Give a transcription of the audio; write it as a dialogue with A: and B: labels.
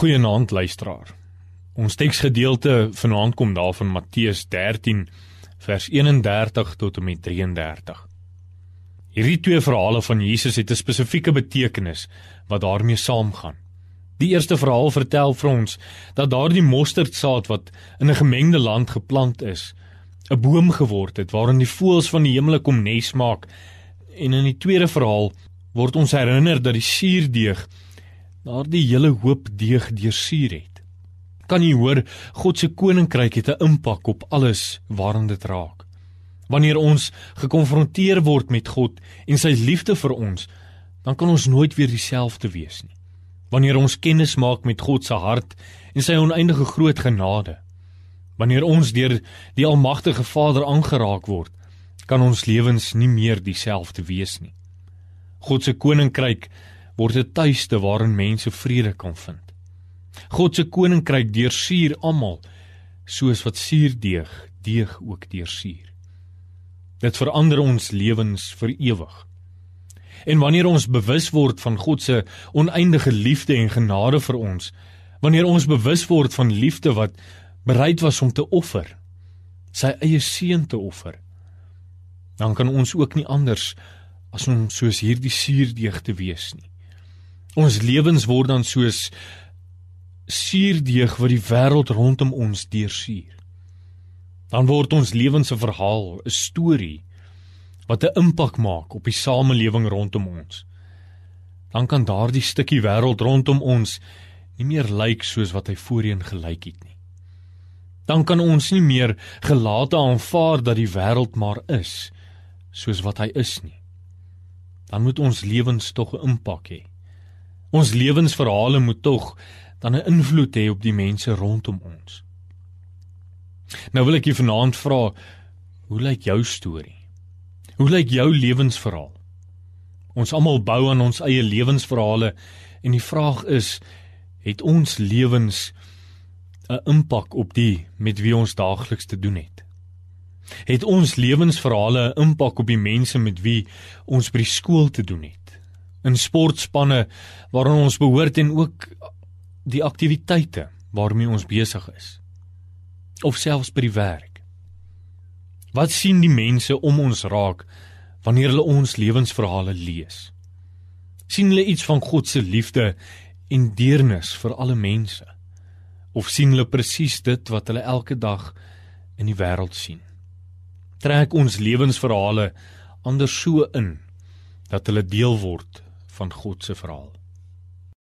A: Goeienaand luisteraar. Ons teksgedeelte vanaand kom daarvan Matteus 13 vers 31 tot en met 33. Hierdie twee verhale van Jesus het 'n spesifieke betekenis wat daarmee saamgaan. Die eerste verhaal vertel vir ons dat daardie mosterdsaad wat in 'n gemengde land geplant is, 'n boom geword het waarin die voëls van die hemele kom nes maak. En in die tweede verhaal word ons herinner dat die suurdeeg daardie hele hoop deeg deursuur het. Kan jy hoor God se koninkryk het 'n impak op alles waaraan dit raak. Wanneer ons gekonfronteer word met God en sy liefde vir ons, dan kan ons nooit weer dieselfde wees nie. Wanneer ons kennis maak met God se hart en sy oneindige groot genade, wanneer ons deur die almagtige Vader aangeraak word, kan ons lewens nie meer dieselfde wees nie. God se koninkryk word 'n tuiste waarin mense vrede kan vind. God se koninkryk deursuur almal soos wat suurdeeg deeg ook deursuur. Dit verander ons lewens vir ewig. En wanneer ons bewus word van God se oneindige liefde en genade vir ons, wanneer ons bewus word van liefde wat bereid was om te offer, sy eie seun te offer, dan kan ons ook nie anders as om soos hierdie suurdeeg te wees nie. Ons lewens word dan soos suurdeeg wat die wêreld rondom ons deursuur. Dan word ons lewens 'n verhaal, 'n storie wat 'n impak maak op die samelewing rondom ons. Dan kan daardie stukkie wêreld rondom ons nie meer lyk soos wat hy voorheen gelyk het nie. Dan kan ons nie meer gelate aanvaar dat die wêreld maar is soos wat hy is nie. Dan moet ons lewens tog 'n impak hê. Ons lewensverhale moet tog dan 'n invloed hê op die mense rondom ons. Nou wil ek julle vanaand vra, hoe lyk jou storie? Hoe lyk jou lewensverhaal? Ons almal bou aan ons eie lewensverhale en die vraag is, het ons lewens 'n impak op die met wie ons daagliks te doen het? Het ons lewensverhale 'n impak op die mense met wie ons by die skool te doen het? In sportspanne waaraan ons behoort en ook die aktiwiteite waarmee ons besig is of selfs by die werk. Wat sien die mense om ons raak wanneer hulle ons lewensverhale lees? sien hulle iets van God se liefde en deernis vir alle mense of sien hulle presies dit wat hulle elke dag in die wêreld sien? Trek ons lewensverhale anders so in dat hulle deel word van God se verhaal.